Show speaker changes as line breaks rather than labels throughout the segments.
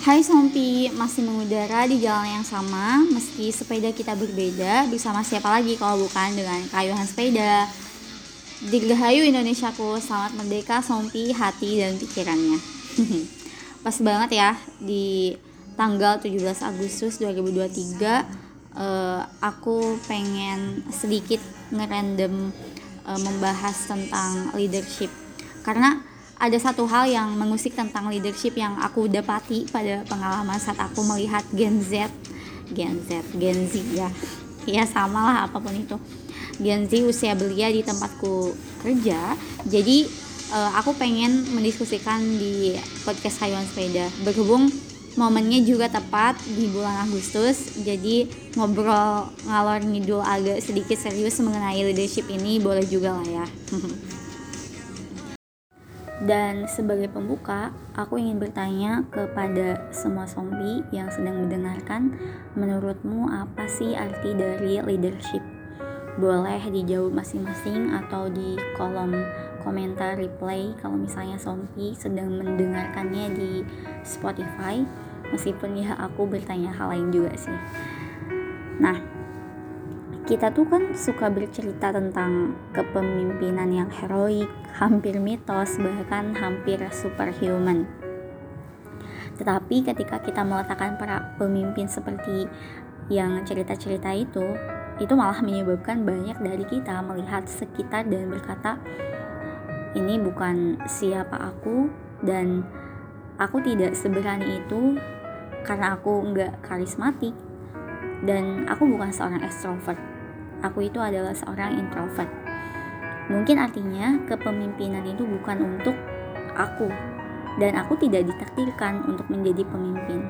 Hai Sompi, masih mengudara di jalan yang sama Meski sepeda kita berbeda Bersama siapa lagi kalau bukan dengan kayuhan sepeda? Dirgahayu Indonesiaku Selamat merdeka Sompi, hati dan pikirannya. Pas banget ya Di tanggal 17 Agustus 2023 uh, Aku pengen sedikit ngerandom uh, Membahas tentang leadership. Karena ada satu hal yang mengusik tentang leadership yang aku dapati pada pengalaman saat aku melihat Gen Z. Gen Z, Gen Z ya. Ya sama lah apa pun itu. Gen Z usia belia di tempatku kerja. Jadi uh, aku pengen mendiskusikan di podcast Haywan Sepeda. Berhubung momennya juga tepat di bulan Agustus jadi ngobrol ngalor ngidul agak sedikit serius mengenai leadership ini boleh juga lah ya Dan sebagai pembuka, aku ingin bertanya kepada semua zombie yang sedang mendengarkan, menurutmu apa sih arti dari leadership? Boleh dijawab masing-masing atau di kolom komentar replay kalau misalnya zombie sedang mendengarkannya di Spotify, meskipun ya aku bertanya hal lain juga sih. Nah, kita tuh kan suka bercerita tentang kepemimpinan yang heroik, hampir mitos, bahkan hampir superhuman. Tetapi ketika kita meletakkan para pemimpin seperti yang cerita-cerita itu, itu malah menyebabkan banyak dari kita melihat sekitar dan berkata, ini bukan siapa aku dan aku tidak seberani itu karena aku nggak karismatik dan aku bukan seorang ekstrovert aku itu adalah seorang introvert. Mungkin artinya kepemimpinan itu bukan untuk aku dan aku tidak ditakdirkan untuk menjadi pemimpin.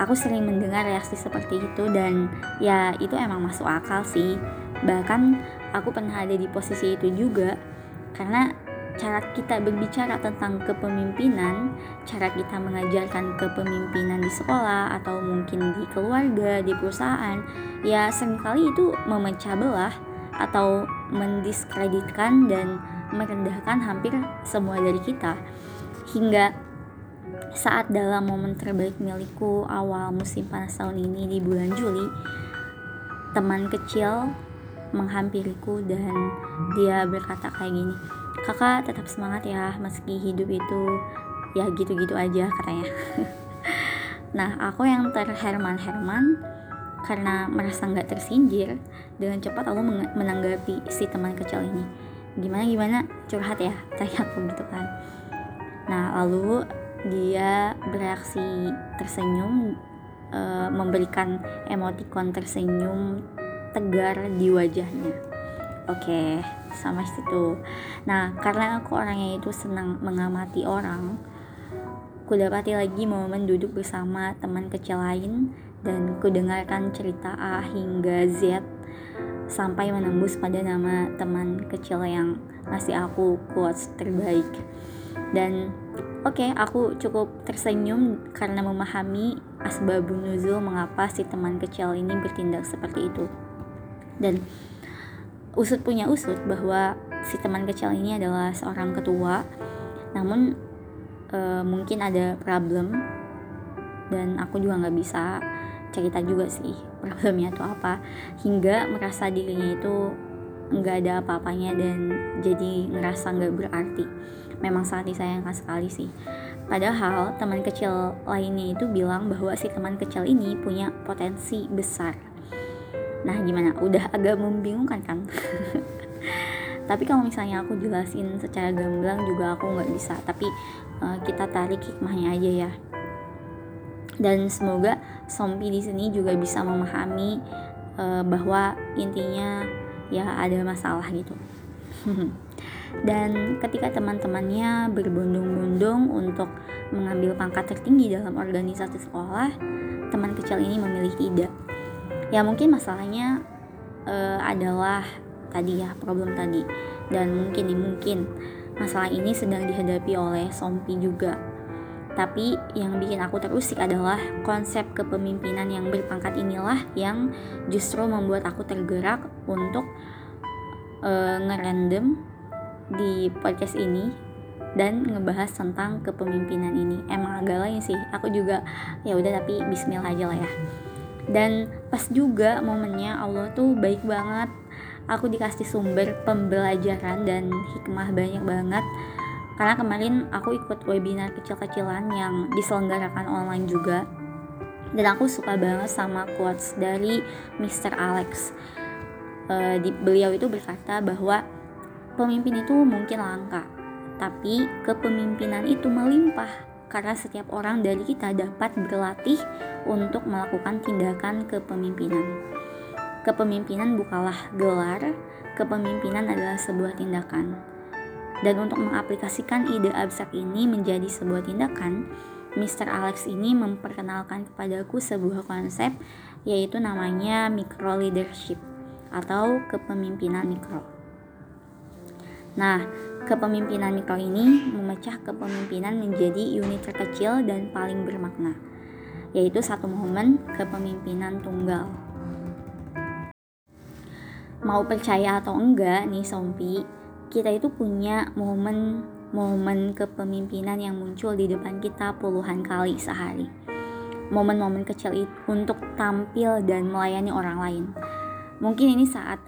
Aku sering mendengar reaksi seperti itu dan ya itu emang masuk akal sih. Bahkan aku pernah ada di posisi itu juga karena cara kita berbicara tentang kepemimpinan, cara kita mengajarkan kepemimpinan di sekolah atau mungkin di keluarga, di perusahaan, ya sering kali itu memecah belah atau mendiskreditkan dan merendahkan hampir semua dari kita. Hingga saat dalam momen terbaik milikku awal musim panas tahun ini di bulan Juli, teman kecil menghampiriku dan dia berkata kayak gini, kakak tetap semangat ya meski hidup itu ya gitu-gitu aja katanya nah aku yang terherman-herman karena merasa nggak tersindir dengan cepat aku menanggapi si teman kecil ini. Gimana gimana? Curhat ya tanya aku gitu kan. Nah lalu dia bereaksi tersenyum e, memberikan emotikon tersenyum tegar di wajahnya. Oke sama situ. Nah karena aku orangnya itu senang mengamati orang ku dapati lagi momen duduk bersama teman kecil lain dan ku dengarkan cerita A hingga Z sampai menembus pada nama teman kecil yang ngasih aku quotes terbaik. Dan oke okay, aku cukup tersenyum karena memahami asbabun nuzul mengapa si teman kecil ini bertindak seperti itu. Dan usut punya usut bahwa si teman kecil ini adalah seorang ketua. Namun e, mungkin ada problem dan aku juga nggak bisa cerita juga sih problemnya itu apa. Hingga merasa dirinya itu nggak ada apa-apanya dan jadi ngerasa nggak berarti. Memang sangat disayangkan sekali sih. Padahal teman kecil lainnya itu bilang bahwa si teman kecil ini punya potensi besar. Nah gimana? Udah agak membingungkan kan? tapi kalau misalnya aku jelasin secara gamblang juga aku nggak bisa. Tapi uh, kita tarik hikmahnya aja ya dan semoga Sompi di sini juga bisa memahami uh, bahwa intinya ya ada masalah gitu. Dan ketika teman-temannya berbondong-bondong untuk mengambil pangkat tertinggi dalam organisasi sekolah teman kecil ini memilih tidak ya mungkin masalahnya uh, adalah tadi ya problem tadi. Dan mungkin mungkin masalah ini sedang dihadapi oleh Sompi juga tapi yang bikin aku terusik adalah konsep kepemimpinan yang berpangkat inilah yang justru membuat aku tergerak untuk uh, ngerandom di podcast ini dan ngebahas tentang kepemimpinan ini. Emang agak lain sih. Aku juga ya udah tapi Bismillah aja lah ya. Dan pas juga momennya Allah tuh baik banget. Aku dikasih sumber pembelajaran dan hikmah banyak banget karena kemarin aku ikut webinar kecil-kecilan yang diselenggarakan online juga dan aku suka banget sama quotes dari Mr. Alex uh, di, beliau itu berkata bahwa pemimpin itu mungkin langka tapi kepemimpinan itu melimpah karena setiap orang dari kita dapat berlatih untuk melakukan tindakan kepemimpinan. Kepemimpinan bukanlah gelar, kepemimpinan adalah sebuah tindakan. Dan untuk mengaplikasikan ide abstrak ini menjadi sebuah tindakan, Mr. Alex ini memperkenalkan kepadaku sebuah konsep yaitu namanya micro leadership atau kepemimpinan mikro. Nah, Kepemimpinan mikro ini memecah kepemimpinan menjadi unit terkecil dan paling bermakna, yaitu satu momen kepemimpinan tunggal. Mau percaya atau enggak nih Sompi, kita itu punya momen momen kepemimpinan yang muncul di depan kita puluhan kali sehari. Momen-momen kecil itu untuk tampil dan melayani orang lain. Mungkin ini saat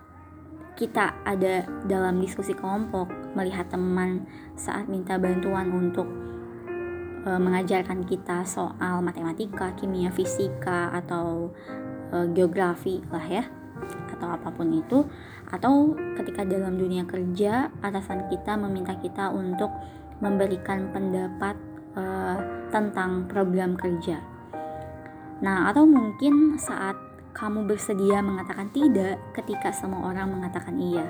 kita ada dalam diskusi kelompok, melihat teman saat minta bantuan untuk e, mengajarkan kita soal matematika, kimia, fisika atau e, geografi lah ya, atau apa pun itu, atau ketika dalam dunia kerja atasan kita meminta kita untuk memberikan pendapat e, tentang program kerja. Nah, atau mungkin saat kamu bersedia mengatakan tidak ketika semua orang mengatakan iya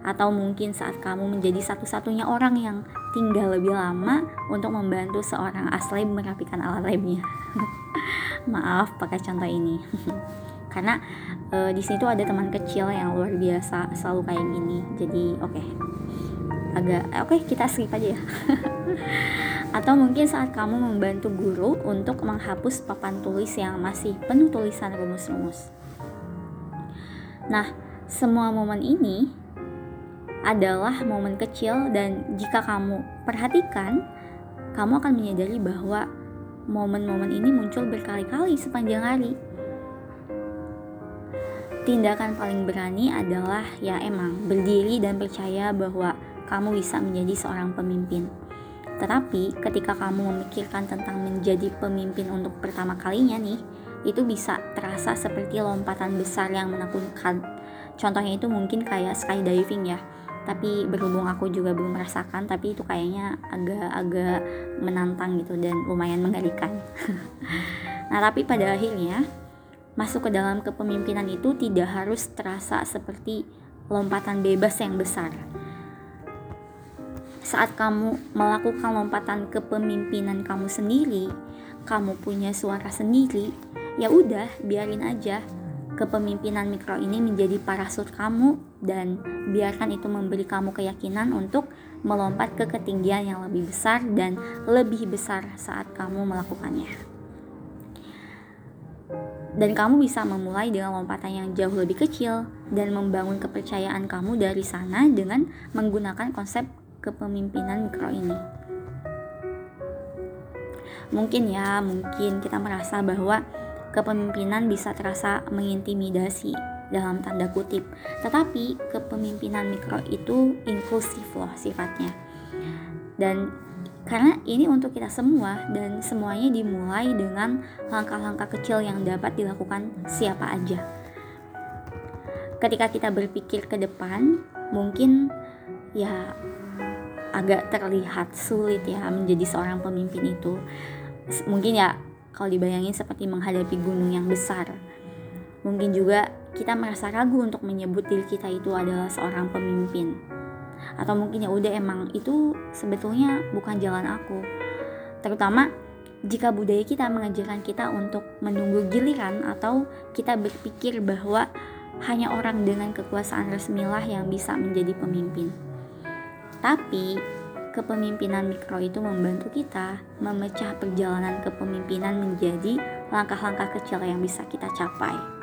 atau mungkin saat kamu menjadi satu-satunya orang yang tinggal lebih lama untuk membantu seorang aslab merapikan alat labnya. Maaf pakai contoh ini. Karena e, di situ ada teman kecil yang luar biasa selalu kayak gini. Jadi oke. Okay. Agak oke okay, kita skip aja ya. Atau mungkin saat kamu membantu guru untuk menghapus papan tulis yang masih penuh tulisan rumus-rumus. Nah, semua momen ini adalah momen kecil dan jika kamu perhatikan, kamu akan menyadari bahwa momen-momen ini muncul berkali-kali sepanjang hari. Tindakan paling berani adalah ya emang berdiri dan percaya bahwa kamu bisa menjadi seorang pemimpin. Tetapi ketika kamu memikirkan tentang menjadi pemimpin untuk pertama kalinya nih, itu bisa terasa seperti lompatan besar yang menakutkan. Contohnya itu mungkin kayak skydiving ya. Tapi berhubung aku juga belum merasakan, tapi itu kayaknya agak-agak menantang gitu dan lumayan mengerikan. nah, tapi pada akhirnya masuk ke dalam kepemimpinan itu tidak harus terasa seperti lompatan bebas yang besar saat kamu melakukan lompatan kepemimpinan kamu sendiri, kamu punya suara sendiri, ya udah biarin aja kepemimpinan mikro ini menjadi parasut kamu dan biarkan itu memberi kamu keyakinan untuk melompat ke ketinggian yang lebih besar dan lebih besar saat kamu melakukannya. Dan kamu bisa memulai dengan lompatan yang jauh lebih kecil dan membangun kepercayaan kamu dari sana dengan menggunakan konsep kepemimpinan mikro ini. Mungkin ya, mungkin kita merasa bahwa kepemimpinan bisa terasa mengintimidasi dalam tanda kutip. Tetapi kepemimpinan mikro itu inklusif loh sifatnya. Dan karena ini untuk kita semua dan semuanya dimulai dengan langkah-langkah kecil yang dapat dilakukan siapa aja. Ketika kita berpikir ke depan, mungkin ya agak terlihat sulit ya menjadi seorang pemimpin itu. Mungkin ya kalau dibayangin seperti menghadapi gunung yang besar. Mungkin juga kita merasa ragu untuk menyebut diri kita itu adalah seorang pemimpin atau mungkin ya udah emang itu sebetulnya bukan jalan aku terutama jika budaya kita mengajarkan kita untuk menunggu giliran atau kita berpikir bahwa hanya orang dengan kekuasaan resmilah yang bisa menjadi pemimpin. Tapi kepemimpinan mikro itu membantu kita memecah perjalanan kepemimpinan menjadi langkah-langkah kecil yang bisa kita capai.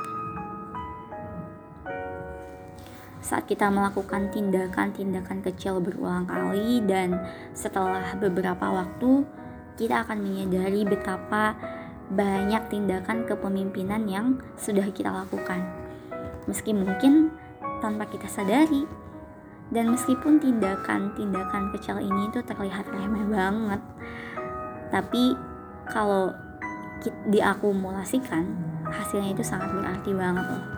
Saat kita melakukan tindakan-tindakan kecil berulang kali dan setelah beberapa waktu kita akan menyadari betapa banyak tindakan kepemimpinan yang sudah kita lakukan. Meski mungkin tanpa kita sadari. Dan meskipun tindakan-tindakan kecil ini itu terlihat remeh banget, tapi kalau diakumulasikan hasilnya itu sangat berarti banget loh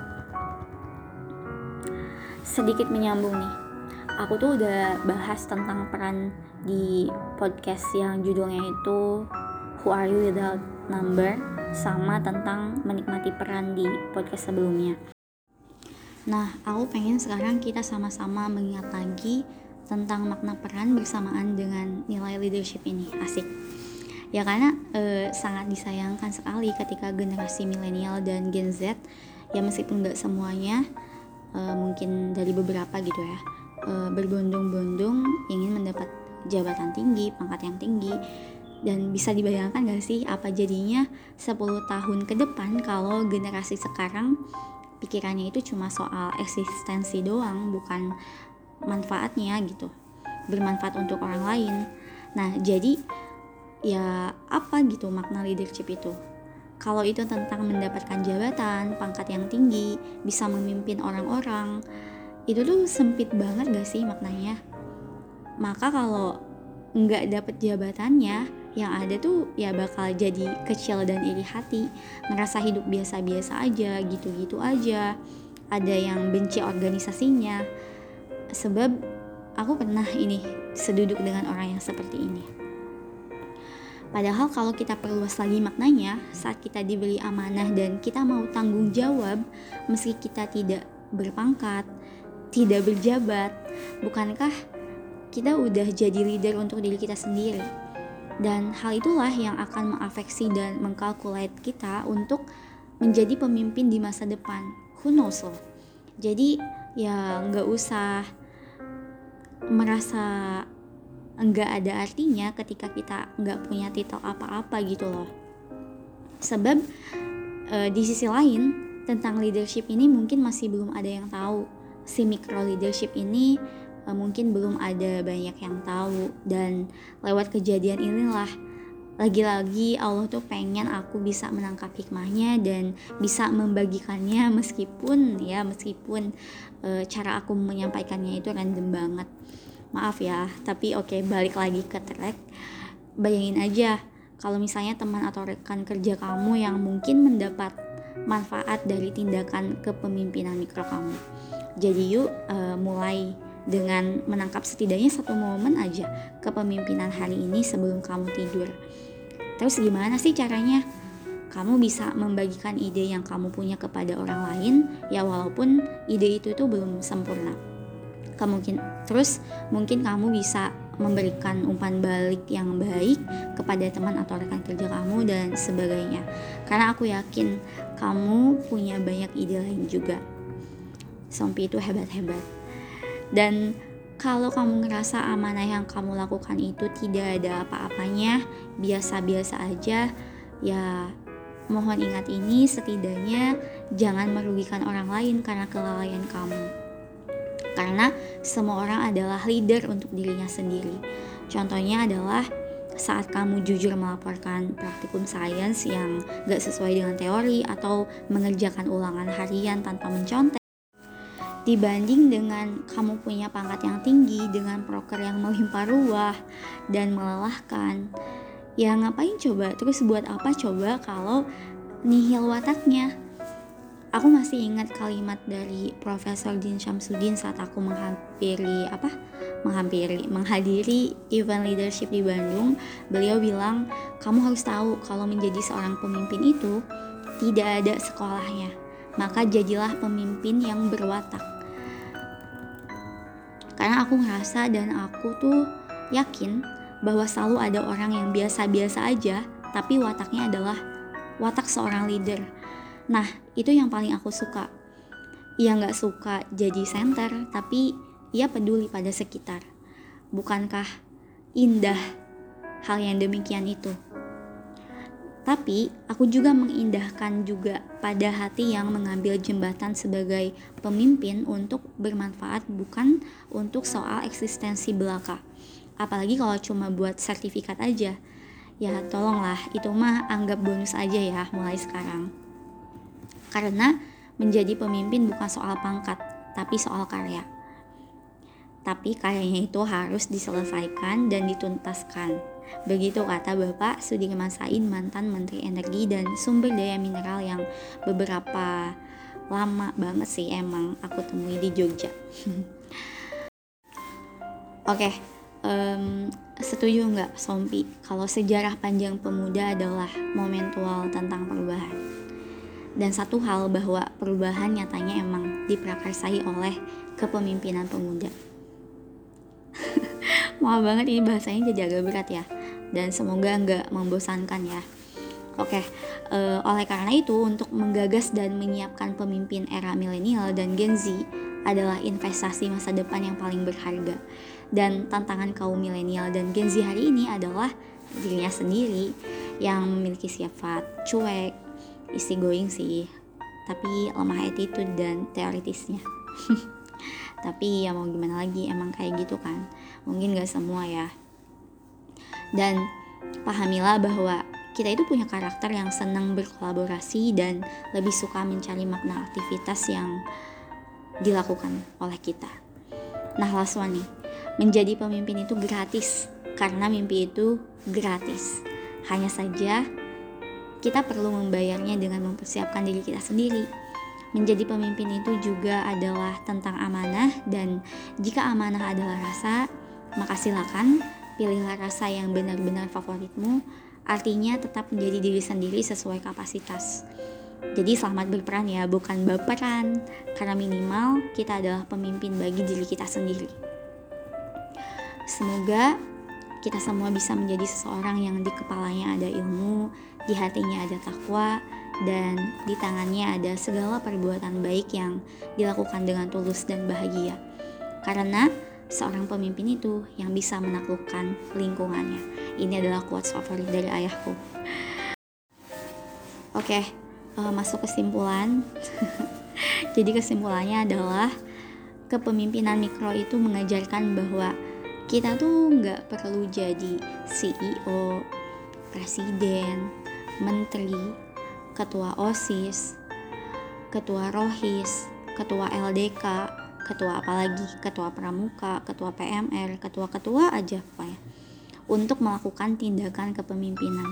sedikit menyambung nih. Aku tuh udah bahas tentang peran di podcast yang judulnya itu Who Are You Without Number sama tentang menikmati peran di podcast sebelumnya. Nah aku pengen sekarang kita sama-sama mengingat lagi tentang makna peran bersamaan dengan nilai leadership ini. Asik. Ya karena e, sangat disayangkan sekali ketika generasi milenial dan Gen Z ya meskipun nggak semuanya e, mungkin dari beberapa gitu ya e, berbondong-bondong ingin mendapat jabatan tinggi pangkat yang tinggi. Dan bisa dibayangkan gak sih apa jadinya 10 tahun ke depan kalau generasi sekarang pikirannya itu cuma soal eksistensi doang bukan manfaatnya gitu bermanfaat untuk orang lain. Nah jadi ya apa gitu makna leadership itu kalau itu tentang mendapatkan jabatan, pangkat yang tinggi, bisa memimpin orang-orang, itu tuh sempit banget gak sih maknanya? Maka kalau nggak dapet jabatannya, yang ada tuh ya bakal jadi kecil dan iri hati, ngerasa hidup biasa-biasa aja, gitu-gitu aja. Ada yang benci organisasinya, sebab aku pernah ini seduduk dengan orang yang seperti ini. Padahal kalau kita perluas lagi maknanya, saat kita diberi amanah dan kita mau tanggung jawab, meski kita tidak berpangkat, tidak berjabat, bukankah kita udah jadi leader untuk diri kita sendiri? Dan hal itulah yang akan mengafeksi dan mengkalkulate kita untuk menjadi pemimpin di masa depan. Who knows loh. Jadi ya nggak usah merasa enggak ada artinya ketika kita enggak punya titel apa-apa gitu loh. Sebab e, di sisi lain tentang leadership ini mungkin masih belum ada yang tahu. Si micro leadership ini e, mungkin belum ada banyak yang tahu. Dan lewat kejadian inilah lagi-lagi Allah tuh pengen aku bisa menangkap hikmahnya dan bisa membagikannya meskipun ya meskipun e, cara aku menyampaikannya itu random banget maaf ya tapi oke okay, balik lagi ke track bayangin aja kalau misalnya teman atau rekan kerja kamu yang mungkin mendapat manfaat dari tindakan kepemimpinan mikro kamu. Jadi yuk uh, mulai dengan menangkap setidaknya satu momen aja kepemimpinan hari ini sebelum kamu tidur. Terus gimana sih caranya? Kamu bisa membagikan ide yang kamu punya kepada orang lain ya walaupun ide itu tuh belum sempurna mungkin terus mungkin kamu bisa memberikan umpan balik yang baik kepada teman atau rekan kerja kamu dan sebagainya. Karena aku yakin kamu punya banyak ide lain juga. Sompi itu hebat-hebat. Dan kalau kamu ngerasa amanah yang kamu lakukan itu tidak ada apa-apanya biasa-biasa aja ya mohon ingat ini setidaknya jangan merugikan orang lain karena kelalaian kamu karena semua orang adalah leader untuk dirinya sendiri. Contohnya adalah saat kamu jujur melaporkan praktikum sains yang gak sesuai dengan teori atau mengerjakan ulangan harian tanpa mencontek. Dibanding dengan kamu punya pangkat yang tinggi dengan proker yang melimpah ruah dan melelahkan ya ngapain coba? Terus buat apa coba kalau nihil wataknya aku masih ingat kalimat dari Profesor Din Syamsuddin saat aku menghampiri apa? Menghampiri menghadiri event leadership di Bandung. Beliau bilang kamu harus tahu kalau menjadi seorang pemimpin itu tidak ada sekolahnya. Maka jadilah pemimpin yang berwatak. Karena aku ngerasa dan aku tuh yakin bahwa selalu ada orang yang biasa-biasa aja tapi wataknya adalah watak seorang leader Nah, itu yang paling aku suka. Ia nggak suka jadi center, tapi ia peduli pada sekitar. Bukankah indah hal yang demikian itu? Tapi aku juga mengindahkan juga pada hati yang mengambil jembatan sebagai pemimpin untuk bermanfaat bukan untuk soal eksistensi belaka. Apalagi kalau cuma buat sertifikat aja. Ya tolonglah, itu mah anggap bonus aja ya mulai sekarang. Karena menjadi pemimpin bukan soal pangkat, tapi soal karya. Tapi karyanya itu harus diselesaikan dan dituntaskan Begitu kata Bapak Sudirman Said mantan Menteri Energi dan Sumber Daya Mineral yang beberapa lama banget sih emang aku temui di Jogja. Oke, okay, um, setuju nggak Sompi kalau sejarah panjang pemuda adalah momentual tentang perubahan? Dan satu hal bahwa perubahan nyatanya emang diprakarsai oleh kepemimpinan pemuda. Maaf banget ini bahasanya jadi agak berat ya dan semoga nggak membosankan ya. Oke, uh, oleh karena itu untuk menggagas dan menyiapkan pemimpin era milenial dan Gen Z adalah investasi masa depan yang paling berharga. Dan tantangan kaum milenial dan Gen Z hari ini adalah dirinya sendiri yang memiliki sifat cuek, isi going sih, tapi lemah attitude dan teoritisnya. tapi ya mau gimana lagi, emang kayak gitu kan. Mungkin gak semua ya dan pahamilah bahwa kita itu punya karakter yang senang berkolaborasi dan lebih suka mencari makna aktivitas yang dilakukan oleh kita. Nah, last one nih, menjadi pemimpin itu gratis karena mimpi itu gratis. Hanya saja kita perlu membayarnya dengan mempersiapkan diri kita sendiri. Menjadi pemimpin itu juga adalah tentang amanah dan jika amanah adalah rasa, maka silakan pilihlah rasa yang benar-benar favoritmu, artinya tetap menjadi diri sendiri sesuai kapasitas. Jadi selamat berperan ya, bukan baperan, karena minimal kita adalah pemimpin bagi diri kita sendiri. Semoga kita semua bisa menjadi seseorang yang di kepalanya ada ilmu, di hatinya ada takwa, dan di tangannya ada segala perbuatan baik yang dilakukan dengan tulus dan bahagia. Karena seorang pemimpin itu yang bisa menaklukkan lingkungannya. Ini adalah quotes favorit dari ayahku. Oke, okay, uh, eh, masuk kesimpulan. Jadi kesimpulannya adalah kepemimpinan mikro itu mengajarkan bahwa kita tuh nggak perlu jadi CEO, presiden, menteri, ketua OSIS, ketua ROHIS, ketua LDK, ketua apalagi ketua pramuka ketua PMR ketua-ketua aja pak ya untuk melakukan tindakan kepemimpinan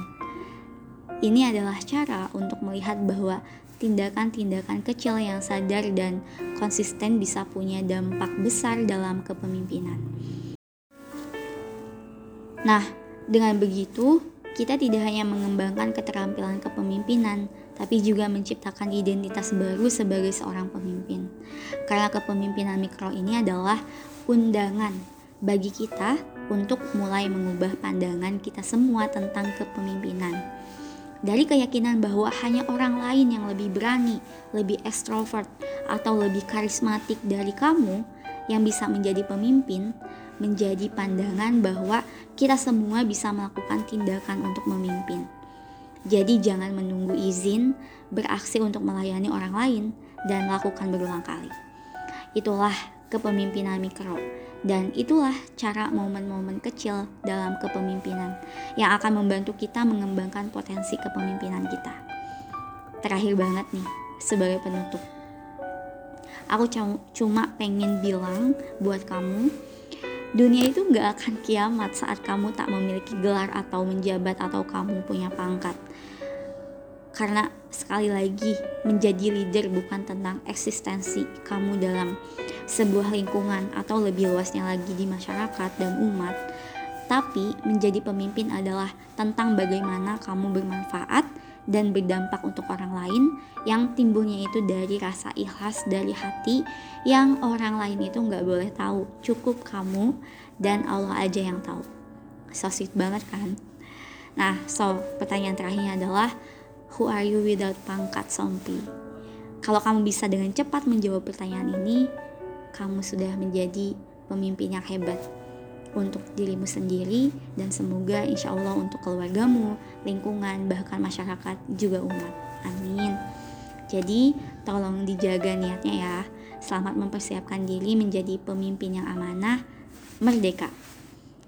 ini adalah cara untuk melihat bahwa tindakan-tindakan kecil yang sadar dan konsisten bisa punya dampak besar dalam kepemimpinan. Nah, dengan begitu, kita tidak hanya mengembangkan keterampilan kepemimpinan, tapi juga menciptakan identitas baru sebagai seorang pemimpin. Karena kepemimpinan mikro ini adalah undangan bagi kita untuk mulai mengubah pandangan kita semua tentang kepemimpinan. Dari keyakinan bahwa hanya orang lain yang lebih berani, lebih ekstrovert, atau lebih karismatik dari kamu yang bisa menjadi pemimpin, menjadi pandangan bahwa kita semua bisa melakukan tindakan untuk memimpin. Jadi jangan menunggu izin, beraksi untuk melayani orang lain, dan lakukan berulang kali. Itulah kepemimpinan mikro, dan itulah cara momen-momen kecil dalam kepemimpinan yang akan membantu kita mengembangkan potensi kepemimpinan kita. Terakhir banget nih, sebagai penutup. Aku cuma pengen bilang buat kamu, dunia itu gak akan kiamat saat kamu tak memiliki gelar atau menjabat atau kamu punya pangkat. Karena sekali lagi menjadi leader bukan tentang eksistensi kamu dalam sebuah lingkungan atau lebih luasnya lagi di masyarakat dan umat. Tapi menjadi pemimpin adalah tentang bagaimana kamu bermanfaat dan berdampak untuk orang lain yang timbulnya itu dari rasa ikhlas dari hati yang orang lain itu nggak boleh tahu cukup kamu dan Allah aja yang tahu so sweet banget kan nah so pertanyaan terakhirnya adalah Who are you without pangkat Sompi? Kalau kamu bisa dengan cepat menjawab pertanyaan ini, kamu sudah menjadi pemimpin yang hebat. Untuk dirimu sendiri dan semoga insya Allah untuk keluargamu, lingkungan, bahkan masyarakat juga umat. Amin. Jadi tolong dijaga niatnya ya. Selamat mempersiapkan diri menjadi pemimpin yang amanah, merdeka.